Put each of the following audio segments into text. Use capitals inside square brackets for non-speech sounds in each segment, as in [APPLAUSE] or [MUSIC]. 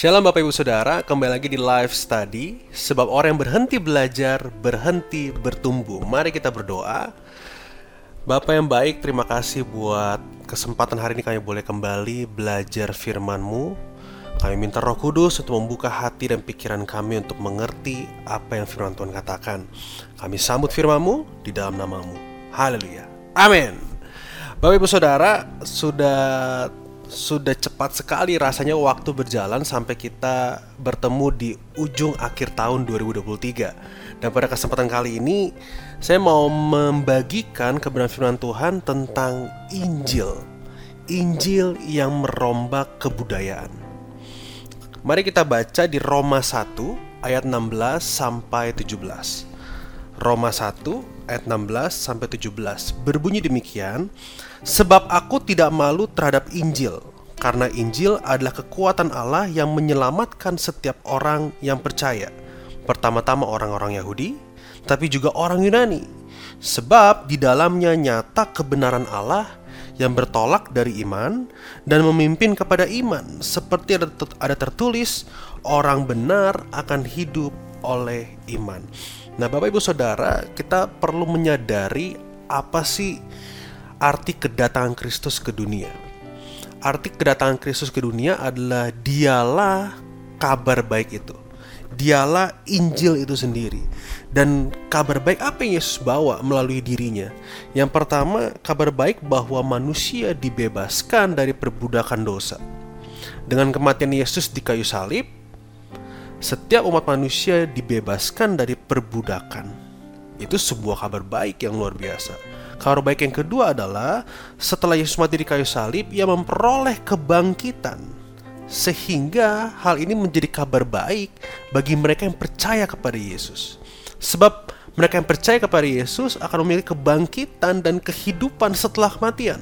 Shalom Bapak Ibu Saudara, kembali lagi di live study. Sebab orang yang berhenti belajar, berhenti bertumbuh. Mari kita berdoa. Bapak yang baik, terima kasih buat kesempatan hari ini kami boleh kembali belajar firman-Mu. Kami minta roh kudus untuk membuka hati dan pikiran kami untuk mengerti apa yang firman Tuhan katakan. Kami sambut firman-Mu di dalam namamu. Haleluya. Amin. Bapak Ibu Saudara, sudah sudah cepat sekali rasanya waktu berjalan sampai kita bertemu di ujung akhir tahun 2023. Dan pada kesempatan kali ini saya mau membagikan kebenaran firman Tuhan tentang Injil. Injil yang merombak kebudayaan. Mari kita baca di Roma 1 ayat 16 sampai 17. Roma 1 ayat 16 sampai 17 berbunyi demikian, sebab aku tidak malu terhadap Injil, karena Injil adalah kekuatan Allah yang menyelamatkan setiap orang yang percaya. Pertama-tama orang-orang Yahudi, tapi juga orang Yunani. Sebab di dalamnya nyata kebenaran Allah yang bertolak dari iman dan memimpin kepada iman, seperti ada tertulis, orang benar akan hidup oleh iman. Nah, Bapak Ibu Saudara, kita perlu menyadari apa sih arti kedatangan Kristus ke dunia. Arti kedatangan Kristus ke dunia adalah dialah kabar baik itu. Dialah Injil itu sendiri. Dan kabar baik apa yang Yesus bawa melalui dirinya? Yang pertama, kabar baik bahwa manusia dibebaskan dari perbudakan dosa. Dengan kematian Yesus di kayu salib, setiap umat manusia dibebaskan dari perbudakan. Itu sebuah kabar baik yang luar biasa. Kabar baik yang kedua adalah setelah Yesus mati di kayu salib, ia memperoleh kebangkitan. Sehingga hal ini menjadi kabar baik bagi mereka yang percaya kepada Yesus. Sebab mereka yang percaya kepada Yesus akan memiliki kebangkitan dan kehidupan setelah kematian.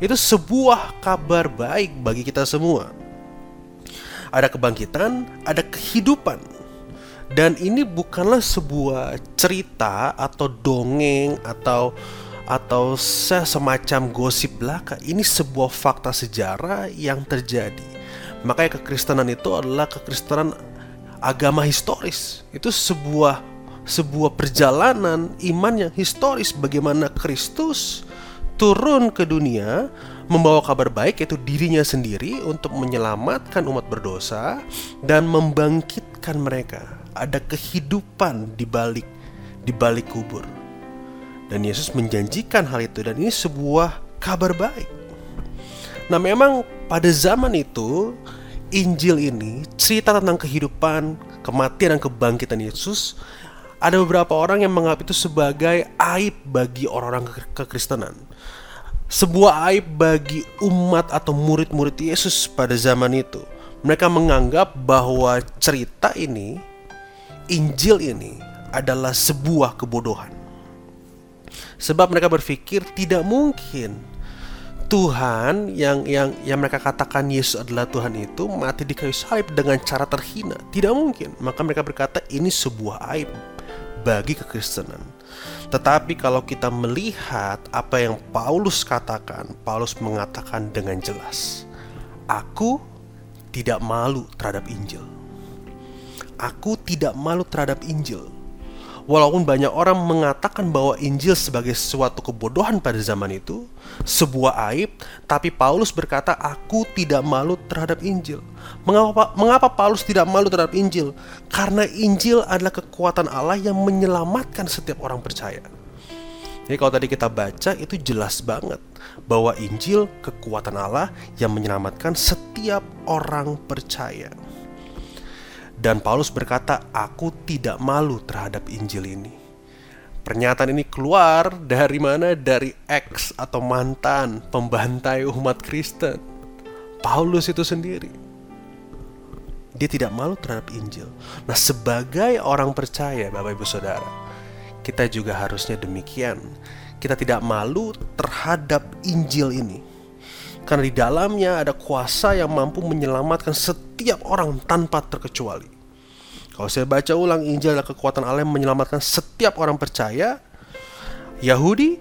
Itu sebuah kabar baik bagi kita semua ada kebangkitan, ada kehidupan. Dan ini bukanlah sebuah cerita atau dongeng atau atau semacam gosip belaka. Ini sebuah fakta sejarah yang terjadi. Makanya kekristenan itu adalah kekristenan agama historis. Itu sebuah sebuah perjalanan iman yang historis bagaimana Kristus turun ke dunia membawa kabar baik yaitu dirinya sendiri untuk menyelamatkan umat berdosa dan membangkitkan mereka. Ada kehidupan di balik di balik kubur. Dan Yesus menjanjikan hal itu dan ini sebuah kabar baik. Nah, memang pada zaman itu Injil ini cerita tentang kehidupan, kematian dan kebangkitan Yesus ada beberapa orang yang menganggap itu sebagai aib bagi orang-orang kekristenan sebuah aib bagi umat atau murid-murid Yesus pada zaman itu. Mereka menganggap bahwa cerita ini, Injil ini adalah sebuah kebodohan. Sebab mereka berpikir tidak mungkin Tuhan yang yang yang mereka katakan Yesus adalah Tuhan itu mati di kayu salib dengan cara terhina. Tidak mungkin. Maka mereka berkata ini sebuah aib bagi kekristenan. Tetapi kalau kita melihat apa yang Paulus katakan, Paulus mengatakan dengan jelas, "Aku tidak malu terhadap Injil. Aku tidak malu terhadap Injil." Walaupun banyak orang mengatakan bahwa Injil sebagai suatu kebodohan pada zaman itu, sebuah aib, tapi Paulus berkata, "Aku tidak malu terhadap Injil." Mengapa mengapa Paulus tidak malu terhadap Injil? Karena Injil adalah kekuatan Allah yang menyelamatkan setiap orang percaya. Jadi kalau tadi kita baca itu jelas banget bahwa Injil kekuatan Allah yang menyelamatkan setiap orang percaya. Dan Paulus berkata, "Aku tidak malu terhadap Injil ini." Pernyataan ini keluar dari mana? Dari ex atau mantan pembantai umat Kristen. Paulus itu sendiri. Dia tidak malu terhadap Injil. Nah, sebagai orang percaya, Bapak Ibu Saudara, kita juga harusnya demikian. Kita tidak malu terhadap Injil ini. Karena di dalamnya ada kuasa yang mampu menyelamatkan setiap orang tanpa terkecuali. Kalau saya baca ulang Injil adalah kekuatan Allah yang menyelamatkan setiap orang percaya, Yahudi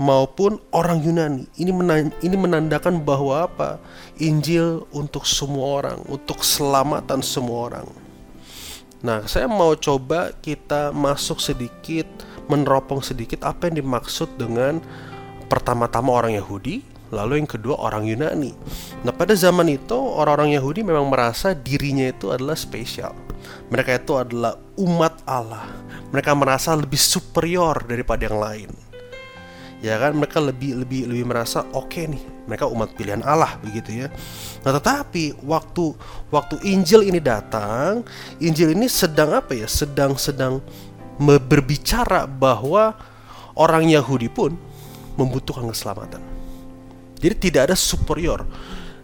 maupun orang Yunani. Ini ini menandakan bahwa apa? Injil untuk semua orang, untuk keselamatan semua orang. Nah, saya mau coba kita masuk sedikit, meneropong sedikit apa yang dimaksud dengan pertama-tama orang Yahudi, lalu yang kedua orang Yunani. Nah, pada zaman itu orang-orang Yahudi memang merasa dirinya itu adalah spesial. Mereka itu adalah umat Allah. Mereka merasa lebih superior daripada yang lain ya kan mereka lebih lebih lebih merasa oke okay nih mereka umat pilihan Allah begitu ya nah tetapi waktu waktu Injil ini datang Injil ini sedang apa ya sedang sedang berbicara bahwa orang Yahudi pun membutuhkan keselamatan jadi tidak ada superior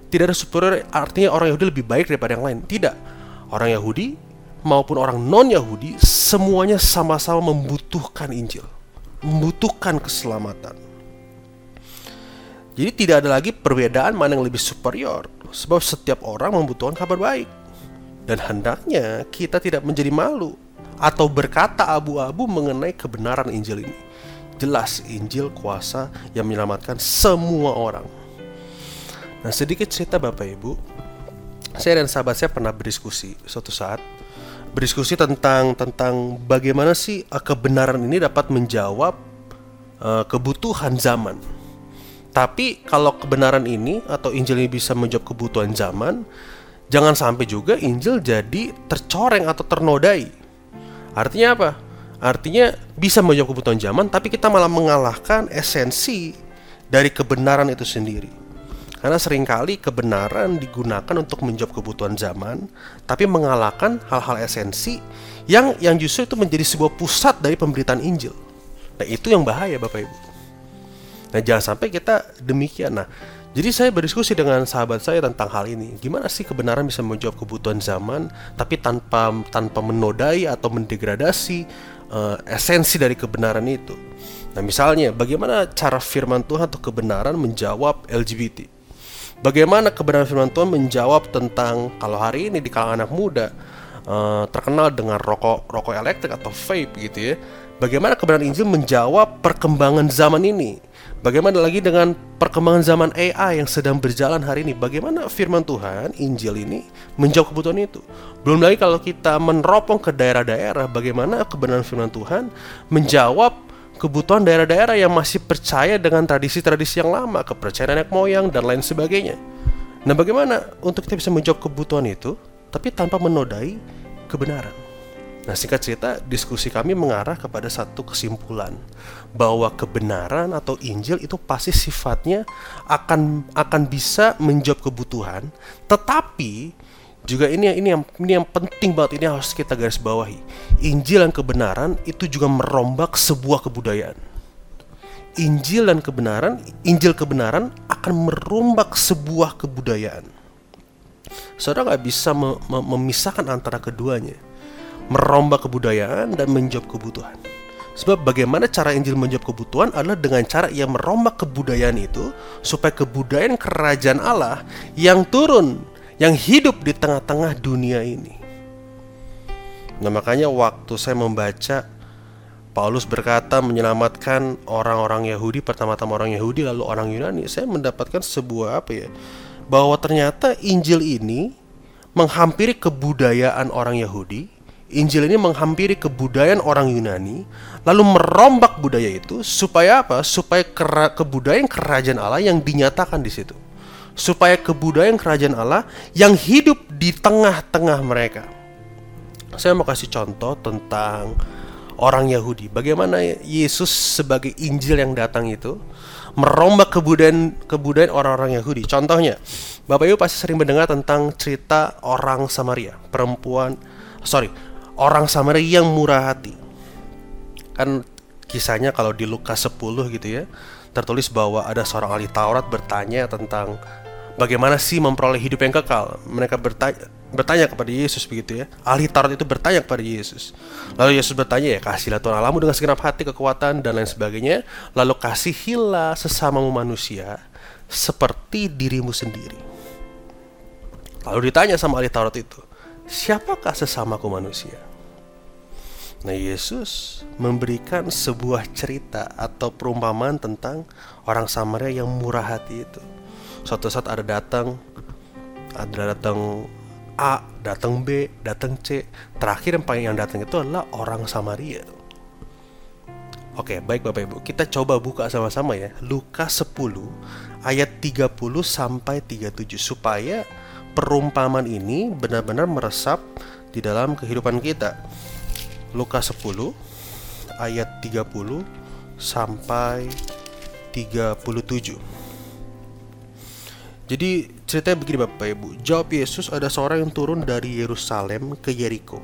tidak ada superior artinya orang Yahudi lebih baik daripada yang lain tidak orang Yahudi maupun orang non Yahudi semuanya sama-sama membutuhkan Injil membutuhkan keselamatan. Jadi tidak ada lagi perbedaan mana yang lebih superior, sebab setiap orang membutuhkan kabar baik. Dan hendaknya kita tidak menjadi malu atau berkata abu-abu mengenai kebenaran Injil ini. Jelas Injil kuasa yang menyelamatkan semua orang. Nah sedikit cerita Bapak Ibu, saya dan sahabat saya pernah berdiskusi suatu saat berdiskusi tentang tentang bagaimana sih uh, kebenaran ini dapat menjawab uh, kebutuhan zaman. Tapi kalau kebenaran ini atau Injil ini bisa menjawab kebutuhan zaman, jangan sampai juga Injil jadi tercoreng atau ternodai. Artinya apa? Artinya bisa menjawab kebutuhan zaman, tapi kita malah mengalahkan esensi dari kebenaran itu sendiri. Karena sering kali kebenaran digunakan untuk menjawab kebutuhan zaman, tapi mengalahkan hal-hal esensi yang yang justru itu menjadi sebuah pusat dari pemberitaan Injil. Nah, itu yang bahaya Bapak Ibu. Nah, jangan sampai kita demikian. Nah, jadi saya berdiskusi dengan sahabat saya tentang hal ini. Gimana sih kebenaran bisa menjawab kebutuhan zaman tapi tanpa tanpa menodai atau mendegradasi uh, esensi dari kebenaran itu. Nah, misalnya bagaimana cara firman Tuhan atau kebenaran menjawab LGBT? Bagaimana kebenaran firman Tuhan menjawab tentang kalau hari ini di kalangan anak muda uh, terkenal dengan rokok rokok elektrik atau vape gitu ya. Bagaimana kebenaran Injil menjawab perkembangan zaman ini? Bagaimana lagi dengan perkembangan zaman AI yang sedang berjalan hari ini? Bagaimana firman Tuhan, Injil ini menjawab kebutuhan itu? Belum lagi kalau kita meneropong ke daerah-daerah, bagaimana kebenaran firman Tuhan menjawab kebutuhan daerah-daerah yang masih percaya dengan tradisi-tradisi yang lama, kepercayaan nenek moyang, dan lain sebagainya. Nah, bagaimana untuk kita bisa menjawab kebutuhan itu, tapi tanpa menodai kebenaran? Nah, singkat cerita, diskusi kami mengarah kepada satu kesimpulan bahwa kebenaran atau Injil itu pasti sifatnya akan akan bisa menjawab kebutuhan, tetapi juga ini ini yang ini yang penting banget ini harus kita garis bawahi. Injil dan kebenaran itu juga merombak sebuah kebudayaan. Injil dan kebenaran, Injil kebenaran akan merombak sebuah kebudayaan. Saudara nggak bisa me me memisahkan antara keduanya, merombak kebudayaan dan menjawab kebutuhan. Sebab bagaimana cara Injil menjawab kebutuhan adalah dengan cara ia merombak kebudayaan itu supaya kebudayaan kerajaan Allah yang turun yang hidup di tengah-tengah dunia ini. Nah, makanya waktu saya membaca Paulus berkata menyelamatkan orang-orang Yahudi pertama-tama orang Yahudi lalu orang Yunani, saya mendapatkan sebuah apa ya? Bahwa ternyata Injil ini menghampiri kebudayaan orang Yahudi, Injil ini menghampiri kebudayaan orang Yunani, lalu merombak budaya itu supaya apa? Supaya kebudayaan kerajaan Allah yang dinyatakan di situ supaya kebudayaan kerajaan Allah yang hidup di tengah-tengah mereka. Saya mau kasih contoh tentang orang Yahudi. Bagaimana Yesus sebagai Injil yang datang itu merombak kebudayaan kebudayaan orang-orang Yahudi. Contohnya, Bapak Ibu pasti sering mendengar tentang cerita orang Samaria, perempuan sorry, orang Samaria yang murah hati. Kan kisahnya kalau di Lukas 10 gitu ya, tertulis bahwa ada seorang ahli Taurat bertanya tentang bagaimana sih memperoleh hidup yang kekal? Mereka bertanya, bertanya kepada Yesus begitu ya. Ahli Taurat itu bertanya kepada Yesus. Lalu Yesus bertanya ya, kasihlah Tuhan Allahmu dengan segenap hati, kekuatan dan lain sebagainya. Lalu kasihilah sesamamu manusia seperti dirimu sendiri. Lalu ditanya sama ahli Taurat itu, siapakah sesamaku manusia? Nah, Yesus memberikan sebuah cerita atau perumpamaan tentang orang Samaria yang murah hati itu. Suatu saat ada datang ada datang A, datang B, datang C. Terakhir yang paling yang datang itu adalah orang Samaria. Oke, baik Bapak Ibu. Kita coba buka sama-sama ya. Lukas 10 ayat 30 sampai 37 supaya perumpamaan ini benar-benar meresap di dalam kehidupan kita. Lukas 10 ayat 30 sampai 37. Jadi ceritanya begini Bapak Ibu. Jawab Yesus ada seorang yang turun dari Yerusalem ke Yeriko.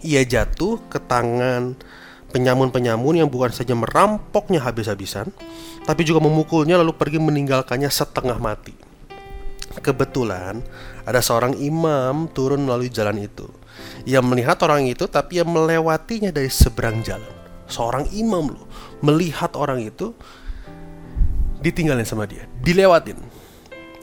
Ia jatuh ke tangan penyamun-penyamun yang bukan saja merampoknya habis-habisan Tapi juga memukulnya lalu pergi meninggalkannya setengah mati. Kebetulan ada seorang imam turun melalui jalan itu. Ia melihat orang itu tapi ia melewatinya dari seberang jalan. Seorang imam loh Melihat orang itu Ditinggalin sama dia Dilewatin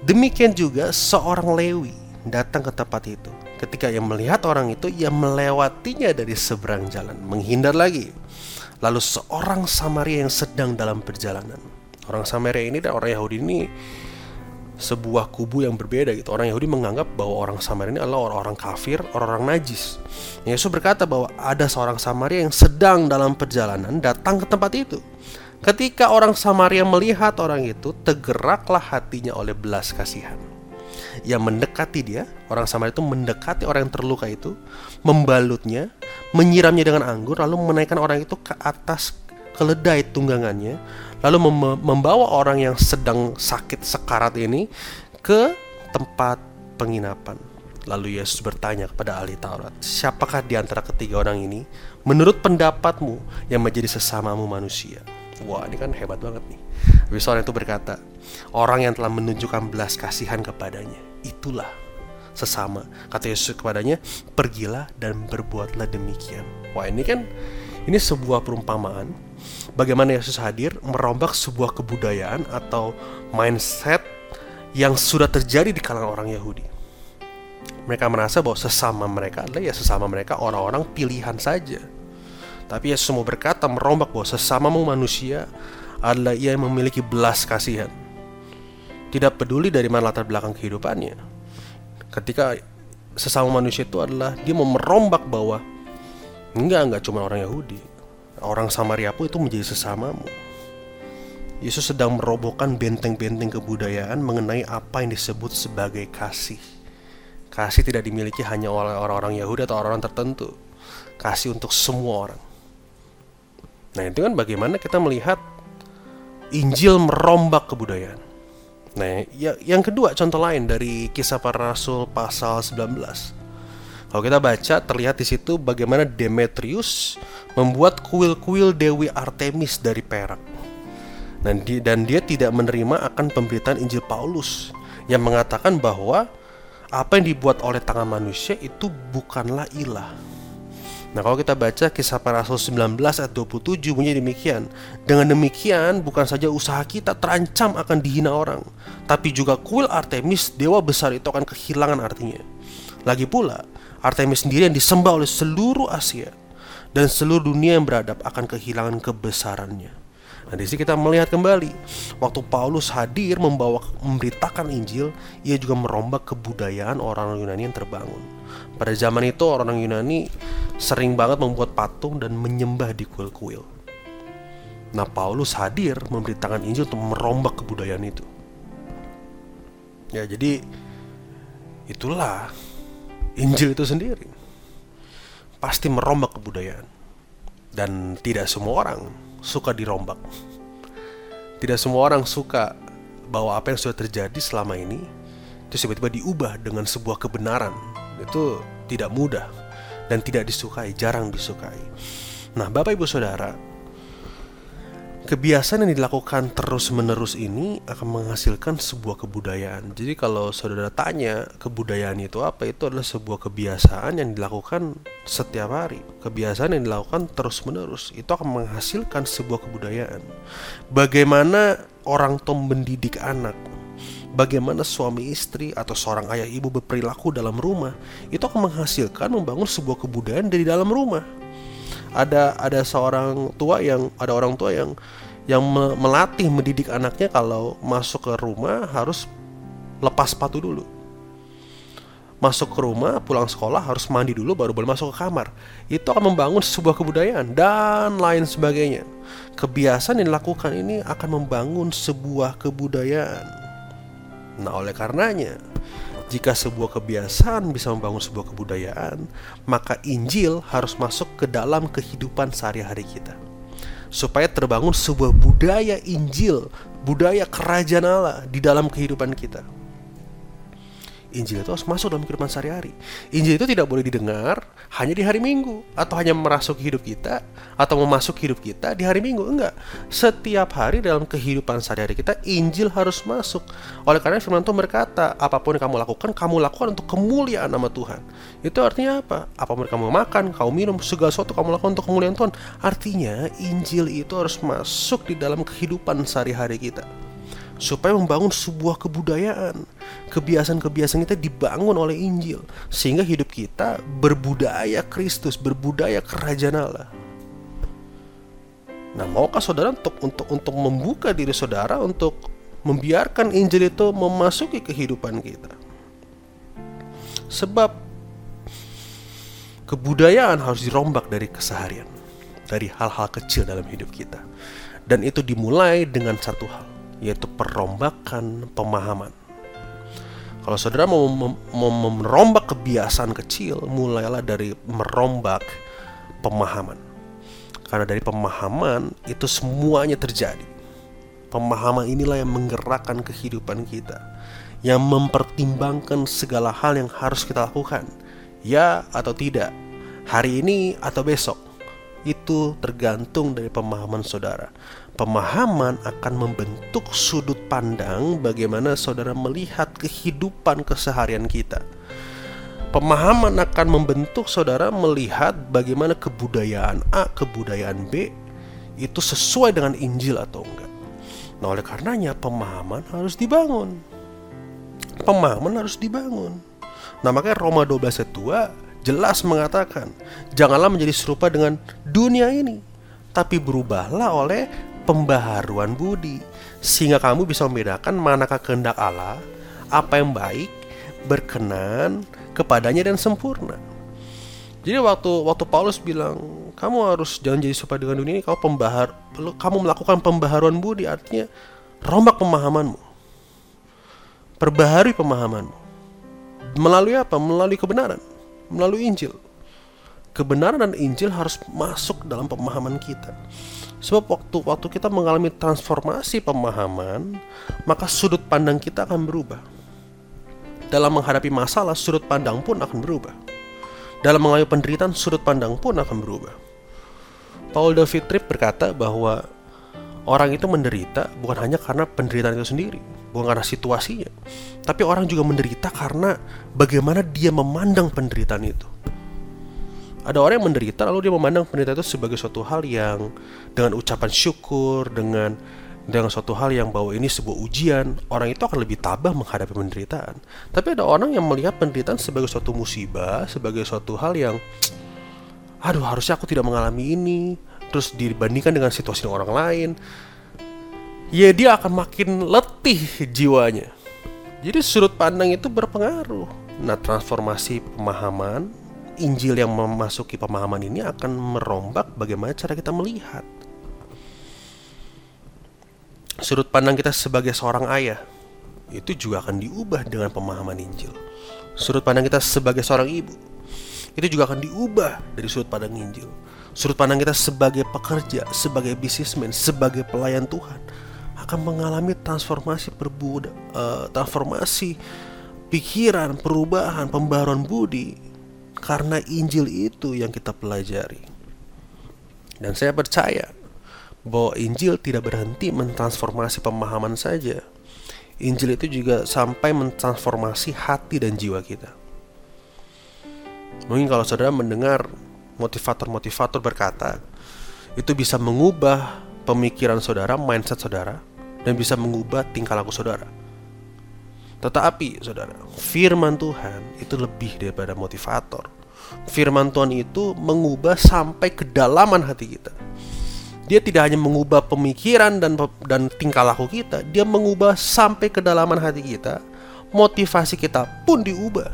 Demikian juga seorang Lewi datang ke tempat itu. Ketika ia melihat orang itu, ia melewatinya dari seberang jalan, menghindar lagi. Lalu seorang Samaria yang sedang dalam perjalanan. Orang Samaria ini dan orang Yahudi ini sebuah kubu yang berbeda gitu. Orang Yahudi menganggap bahwa orang Samaria ini adalah orang-orang kafir, orang-orang najis. Yesus berkata bahwa ada seorang Samaria yang sedang dalam perjalanan datang ke tempat itu. Ketika orang Samaria melihat orang itu, tergeraklah hatinya oleh belas kasihan. Yang mendekati dia, orang Samaria itu mendekati orang yang terluka itu, membalutnya, menyiramnya dengan anggur, lalu menaikkan orang itu ke atas keledai tunggangannya, lalu mem membawa orang yang sedang sakit sekarat ini ke tempat penginapan. Lalu Yesus bertanya kepada ahli Taurat, "Siapakah di antara ketiga orang ini menurut pendapatmu yang menjadi sesamamu manusia?" Wah ini kan hebat banget nih. Habis itu berkata Orang yang telah menunjukkan belas kasihan kepadanya Itulah sesama. Kata Yesus kepadanya Pergilah dan berbuatlah demikian. Wah ini kan Ini sebuah perumpamaan. Bagaimana Yesus hadir Merombak sebuah kebudayaan Atau mindset Yang sudah terjadi di kalangan orang Yahudi. Mereka merasa bahwa sesama mereka adalah ya sesama mereka orang-orang pilihan saja tapi Yesus mau berkata merombak bahwa sesamamu manusia adalah ia yang memiliki belas kasihan. Tidak peduli dari mana latar belakang kehidupannya. Ketika sesama manusia itu adalah dia mau merombak bahwa enggak enggak cuma orang Yahudi. Orang Samaria pun itu menjadi sesamamu. Yesus sedang merobohkan benteng-benteng kebudayaan mengenai apa yang disebut sebagai kasih. Kasih tidak dimiliki hanya oleh orang-orang Yahudi atau orang-orang tertentu. Kasih untuk semua orang. Nah itu kan bagaimana kita melihat Injil merombak kebudayaan. Nah, ya, yang kedua contoh lain dari kisah para rasul pasal 19. Kalau kita baca terlihat di situ bagaimana Demetrius membuat kuil-kuil Dewi Artemis dari perak. Dan, di, dan dia tidak menerima akan pemberitaan Injil Paulus yang mengatakan bahwa apa yang dibuat oleh tangan manusia itu bukanlah ilah. Nah kalau kita baca kisah para rasul 19 ayat 27 bunyi demikian. Dengan demikian bukan saja usaha kita terancam akan dihina orang Tapi juga kuil Artemis dewa besar itu akan kehilangan artinya. Lagi pula Artemis sendiri yang disembah oleh seluruh Asia Dan seluruh dunia yang beradab akan kehilangan kebesarannya. Nah, di sini kita melihat kembali waktu Paulus hadir membawa memberitakan Injil, ia juga merombak kebudayaan orang Yunani yang terbangun. Pada zaman itu orang Yunani sering banget membuat patung dan menyembah di kuil-kuil. Nah, Paulus hadir memberitakan Injil untuk merombak kebudayaan itu. Ya, jadi itulah Injil itu sendiri. Pasti merombak kebudayaan. Dan tidak semua orang suka dirombak. Tidak semua orang suka bahwa apa yang sudah terjadi selama ini itu tiba-tiba diubah dengan sebuah kebenaran. Itu tidak mudah dan tidak disukai, jarang disukai. Nah, Bapak Ibu Saudara, kebiasaan yang dilakukan terus-menerus ini akan menghasilkan sebuah kebudayaan. Jadi kalau saudara tanya kebudayaan itu apa, itu adalah sebuah kebiasaan yang dilakukan setiap hari. Kebiasaan yang dilakukan terus-menerus itu akan menghasilkan sebuah kebudayaan. Bagaimana orang tua mendidik anak, bagaimana suami istri atau seorang ayah ibu berperilaku dalam rumah, itu akan menghasilkan membangun sebuah kebudayaan dari dalam rumah. Ada ada seorang tua yang ada orang tua yang yang melatih mendidik anaknya kalau masuk ke rumah harus lepas sepatu dulu masuk ke rumah, pulang sekolah harus mandi dulu baru boleh masuk ke kamar. Itu akan membangun sebuah kebudayaan dan lain sebagainya. Kebiasaan yang dilakukan ini akan membangun sebuah kebudayaan. Nah, oleh karenanya, jika sebuah kebiasaan bisa membangun sebuah kebudayaan, maka Injil harus masuk ke dalam kehidupan sehari-hari kita. Supaya terbangun sebuah budaya Injil, budaya kerajaan Allah di dalam kehidupan kita. Injil itu harus masuk dalam kehidupan sehari-hari. Injil itu tidak boleh didengar hanya di hari Minggu atau hanya merasuk hidup kita atau memasuk hidup kita di hari Minggu. Enggak. Setiap hari dalam kehidupan sehari-hari kita Injil harus masuk. Oleh karena firman Tuhan berkata, apa pun yang kamu lakukan, kamu lakukan untuk kemuliaan nama Tuhan. Itu artinya apa? Apa pun kamu makan, kamu minum, segala sesuatu kamu lakukan untuk kemuliaan Tuhan. Artinya Injil itu harus masuk di dalam kehidupan sehari-hari kita supaya membangun sebuah kebudayaan. Kebiasaan-kebiasaan kita dibangun oleh Injil sehingga hidup kita berbudaya Kristus, berbudaya kerajaan Allah. Nah, maukah saudara untuk untuk untuk membuka diri saudara untuk membiarkan Injil itu memasuki kehidupan kita? Sebab kebudayaan harus dirombak dari keseharian, dari hal-hal kecil dalam hidup kita. Dan itu dimulai dengan satu hal, yaitu perombakan pemahaman. Kalau saudara mau, mau merombak kebiasaan kecil, mulailah dari merombak pemahaman. Karena dari pemahaman itu semuanya terjadi. Pemahaman inilah yang menggerakkan kehidupan kita, yang mempertimbangkan segala hal yang harus kita lakukan, ya atau tidak, hari ini atau besok. Itu tergantung dari pemahaman saudara pemahaman akan membentuk sudut pandang bagaimana saudara melihat kehidupan keseharian kita. Pemahaman akan membentuk saudara melihat bagaimana kebudayaan A, kebudayaan B itu sesuai dengan Injil atau enggak. Nah, oleh karenanya pemahaman harus dibangun. Pemahaman harus dibangun. Nah, makanya Roma 12 ayat 2 jelas mengatakan, janganlah menjadi serupa dengan dunia ini, tapi berubahlah oleh pembaharuan budi sehingga kamu bisa membedakan manakah kehendak Allah, apa yang baik, berkenan kepadanya dan sempurna. Jadi waktu waktu Paulus bilang kamu harus jangan jadi serupa dengan dunia ini, kamu pembahar, kamu melakukan pembaharuan budi artinya rombak pemahamanmu, perbaharui pemahamanmu. Melalui apa? Melalui kebenaran, melalui Injil. Kebenaran dan Injil harus masuk dalam pemahaman kita. Sebab waktu waktu kita mengalami transformasi pemahaman, maka sudut pandang kita akan berubah. Dalam menghadapi masalah, sudut pandang pun akan berubah. Dalam mengalami penderitaan, sudut pandang pun akan berubah. Paul David Tripp berkata bahwa orang itu menderita bukan hanya karena penderitaan itu sendiri, bukan karena situasinya, tapi orang juga menderita karena bagaimana dia memandang penderitaan itu ada orang yang menderita lalu dia memandang penderitaan itu sebagai suatu hal yang dengan ucapan syukur dengan dengan suatu hal yang bahwa ini sebuah ujian orang itu akan lebih tabah menghadapi penderitaan. Tapi ada orang yang melihat penderitaan sebagai suatu musibah sebagai suatu hal yang aduh harusnya aku tidak mengalami ini. Terus dibandingkan dengan situasi orang lain ya dia akan makin letih jiwanya. Jadi sudut pandang itu berpengaruh. Nah transformasi pemahaman Injil yang memasuki pemahaman ini akan merombak bagaimana cara kita melihat. Sudut pandang kita sebagai seorang ayah itu juga akan diubah dengan pemahaman Injil. Sudut pandang kita sebagai seorang ibu itu juga akan diubah dari sudut pandang Injil. Sudut pandang kita sebagai pekerja, sebagai bisnismen, sebagai pelayan Tuhan akan mengalami transformasi perbuda, uh, transformasi pikiran, perubahan, pembaruan budi karena Injil itu yang kita pelajari. Dan saya percaya bahwa Injil tidak berhenti mentransformasi pemahaman saja. Injil itu juga sampai mentransformasi hati dan jiwa kita. Mungkin kalau saudara mendengar motivator-motivator berkata, itu bisa mengubah pemikiran saudara, mindset saudara, dan bisa mengubah tingkah laku saudara. Tetapi, saudara, firman Tuhan itu lebih daripada motivator. Firman Tuhan itu mengubah sampai kedalaman hati kita. Dia tidak hanya mengubah pemikiran dan dan tingkah laku kita, dia mengubah sampai kedalaman hati kita. Motivasi kita pun diubah.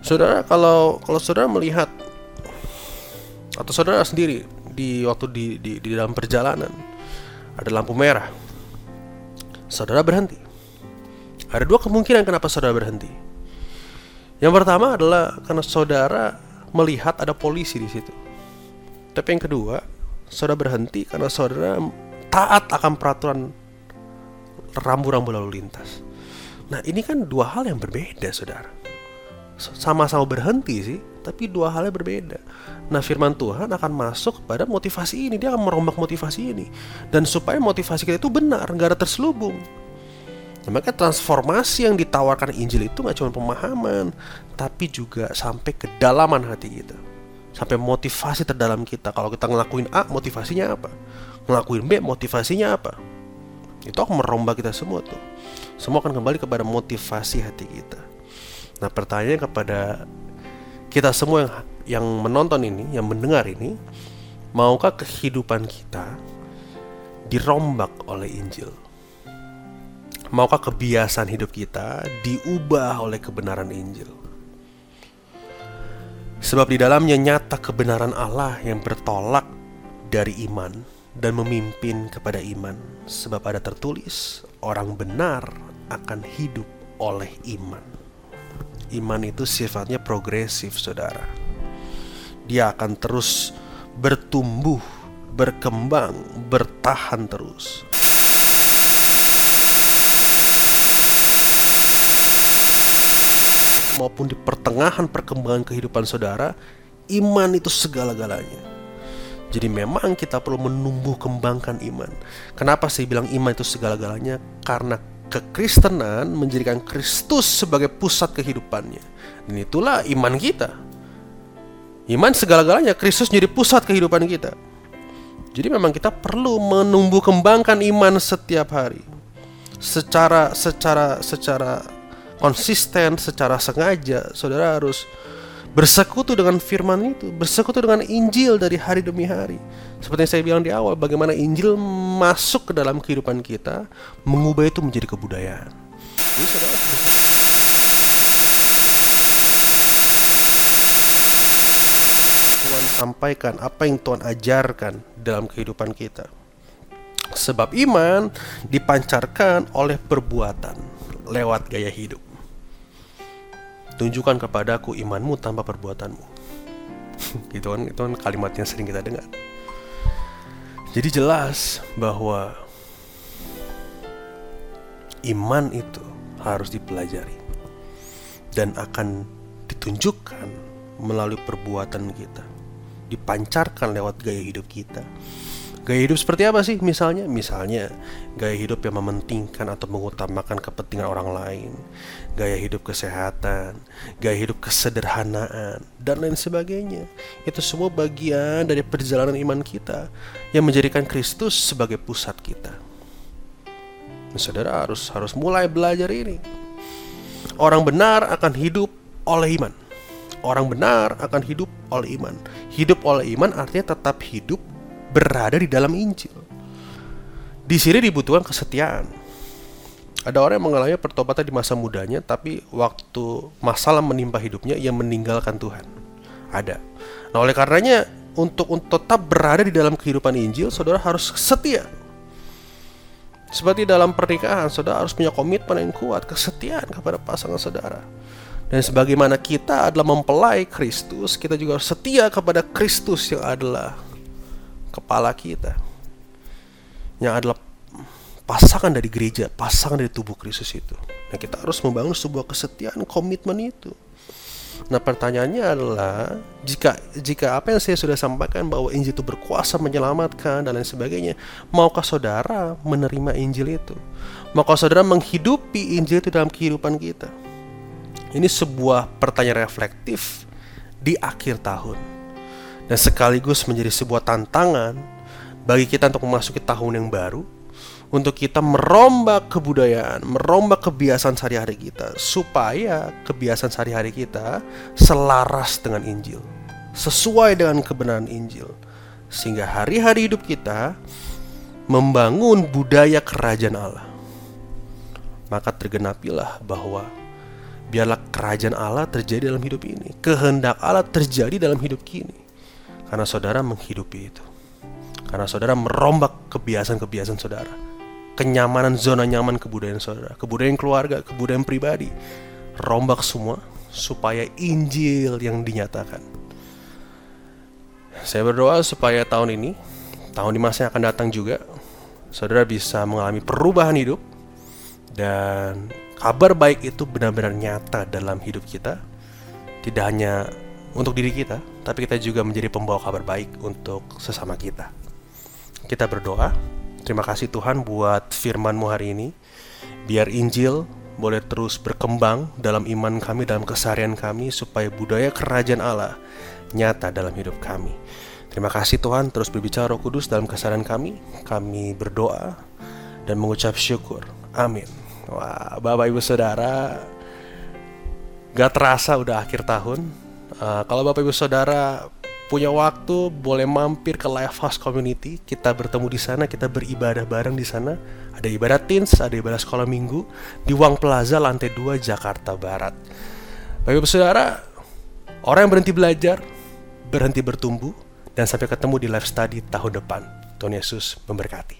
Saudara, kalau kalau saudara melihat atau saudara sendiri di waktu di, di, di dalam perjalanan ada lampu merah, saudara berhenti. Ada dua kemungkinan kenapa saudara berhenti. Yang pertama adalah karena saudara melihat ada polisi di situ. Tapi yang kedua, saudara berhenti karena saudara taat akan peraturan rambu-rambu lalu lintas. Nah, ini kan dua hal yang berbeda, saudara. Sama-sama berhenti sih, tapi dua halnya berbeda. Nah, firman Tuhan akan masuk pada motivasi ini, dia akan merombak motivasi ini. Dan supaya motivasi kita itu benar, nggak ada terselubung. Nah, maka transformasi yang ditawarkan Injil itu nggak cuma pemahaman, tapi juga sampai kedalaman hati kita. Sampai motivasi terdalam kita. Kalau kita ngelakuin A, motivasinya apa? Ngelakuin B, motivasinya apa? Itu akan merombak kita semua tuh. Semua akan kembali kepada motivasi hati kita. Nah, pertanyaannya kepada kita semua yang yang menonton ini, yang mendengar ini, maukah kehidupan kita dirombak oleh Injil? Maukah kebiasaan hidup kita diubah oleh kebenaran Injil? Sebab di dalamnya nyata kebenaran Allah yang bertolak dari iman dan memimpin kepada iman. Sebab ada tertulis, orang benar akan hidup oleh iman. Iman itu sifatnya progresif, saudara. Dia akan terus bertumbuh, berkembang, bertahan terus. maupun di pertengahan perkembangan kehidupan saudara, iman itu segala-galanya. Jadi memang kita perlu menumbuh kembangkan iman. Kenapa saya bilang iman itu segala-galanya? Karena kekristenan menjadikan Kristus sebagai pusat kehidupannya. Dan itulah iman kita. Iman segala-galanya, Kristus jadi pusat kehidupan kita. Jadi memang kita perlu menumbuh kembangkan iman setiap hari. Secara secara secara konsisten secara sengaja saudara harus bersekutu dengan firman itu bersekutu dengan Injil dari hari demi hari. Seperti yang saya bilang di awal bagaimana Injil masuk ke dalam kehidupan kita mengubah itu menjadi kebudayaan. Jadi saudara Tuhan sampaikan apa yang Tuhan ajarkan dalam kehidupan kita. Sebab iman dipancarkan oleh perbuatan lewat gaya hidup tunjukkan kepadaku imanmu tanpa perbuatanmu. [LAUGHS] Gitu kan itu kan kalimat yang sering kita dengar. Jadi jelas bahwa iman itu harus dipelajari dan akan ditunjukkan melalui perbuatan kita. Dipancarkan lewat gaya hidup kita Gaya hidup seperti apa sih misalnya? Misalnya gaya hidup yang mementingkan atau mengutamakan kepentingan orang lain, gaya hidup kesehatan, gaya hidup kesederhanaan, dan lain sebagainya. Itu semua bagian dari perjalanan iman kita yang menjadikan Kristus sebagai pusat kita. Nah, saudara harus harus mulai belajar ini. Orang benar akan hidup oleh iman. Orang benar akan hidup oleh iman. Hidup oleh iman artinya tetap hidup berada di dalam Injil. Di sini dibutuhkan kesetiaan. Ada orang yang mengalami pertobatan di masa mudanya, tapi waktu masalah menimpa hidupnya, ia meninggalkan Tuhan. Ada. Nah, oleh karenanya, untuk, untuk tetap berada di dalam kehidupan Injil, saudara harus setia. Seperti dalam pernikahan, saudara harus punya komitmen yang kuat, kesetiaan kepada pasangan saudara. Dan sebagaimana kita adalah mempelai Kristus, kita juga harus setia kepada Kristus yang adalah kepala kita yang adalah pasangan dari gereja, pasangan dari tubuh Kristus itu. Nah, kita harus membangun sebuah kesetiaan komitmen itu. Nah, pertanyaannya adalah jika jika apa yang saya sudah sampaikan bahwa Injil itu berkuasa menyelamatkan dan lain sebagainya, maukah saudara menerima Injil itu? Maukah saudara menghidupi Injil itu dalam kehidupan kita? Ini sebuah pertanyaan reflektif di akhir tahun dan sekaligus menjadi sebuah tantangan bagi kita untuk memasuki tahun yang baru untuk kita merombak kebudayaan, merombak kebiasaan sehari-hari kita supaya kebiasaan sehari-hari kita selaras dengan Injil, sesuai dengan kebenaran Injil. Sehingga hari-hari hidup kita membangun budaya kerajaan Allah. Maka tergenapilah bahwa biarlah kerajaan Allah terjadi dalam hidup ini, kehendak Allah terjadi dalam hidup kini. Karena saudara menghidupi itu. Karena saudara merombak kebiasaan-kebiasaan saudara kenyamanan zona nyaman kebudayaan saudara, kebudayaan keluarga, kebudayaan pribadi. Rombak semua supaya Injil yang dinyatakan. Saya berdoa supaya tahun ini, tahun di masa yang akan datang juga, saudara bisa mengalami perubahan hidup dan kabar baik itu benar-benar nyata dalam hidup kita. Tidak hanya untuk diri kita, tapi kita juga menjadi pembawa kabar baik untuk sesama kita. Kita berdoa. Terima kasih Tuhan buat firman-Mu hari ini. Biar Injil boleh terus berkembang dalam iman kami, dalam keseharian kami, supaya budaya kerajaan Allah nyata dalam hidup kami. Terima kasih Tuhan terus berbicara roh kudus dalam keseharian kami. Kami berdoa dan mengucap syukur. Amin. Wah, Bapak Ibu Saudara, gak terasa udah akhir tahun. Uh, kalau Bapak Ibu Saudara punya waktu boleh mampir ke Life House Community. Kita bertemu di sana, kita beribadah bareng di sana. Ada ibadah teens, ada ibadah sekolah minggu di Wang Plaza lantai 2 Jakarta Barat. Bapak Ibu Saudara, orang yang berhenti belajar, berhenti bertumbuh dan sampai ketemu di live study tahun depan. Tuhan Yesus memberkati.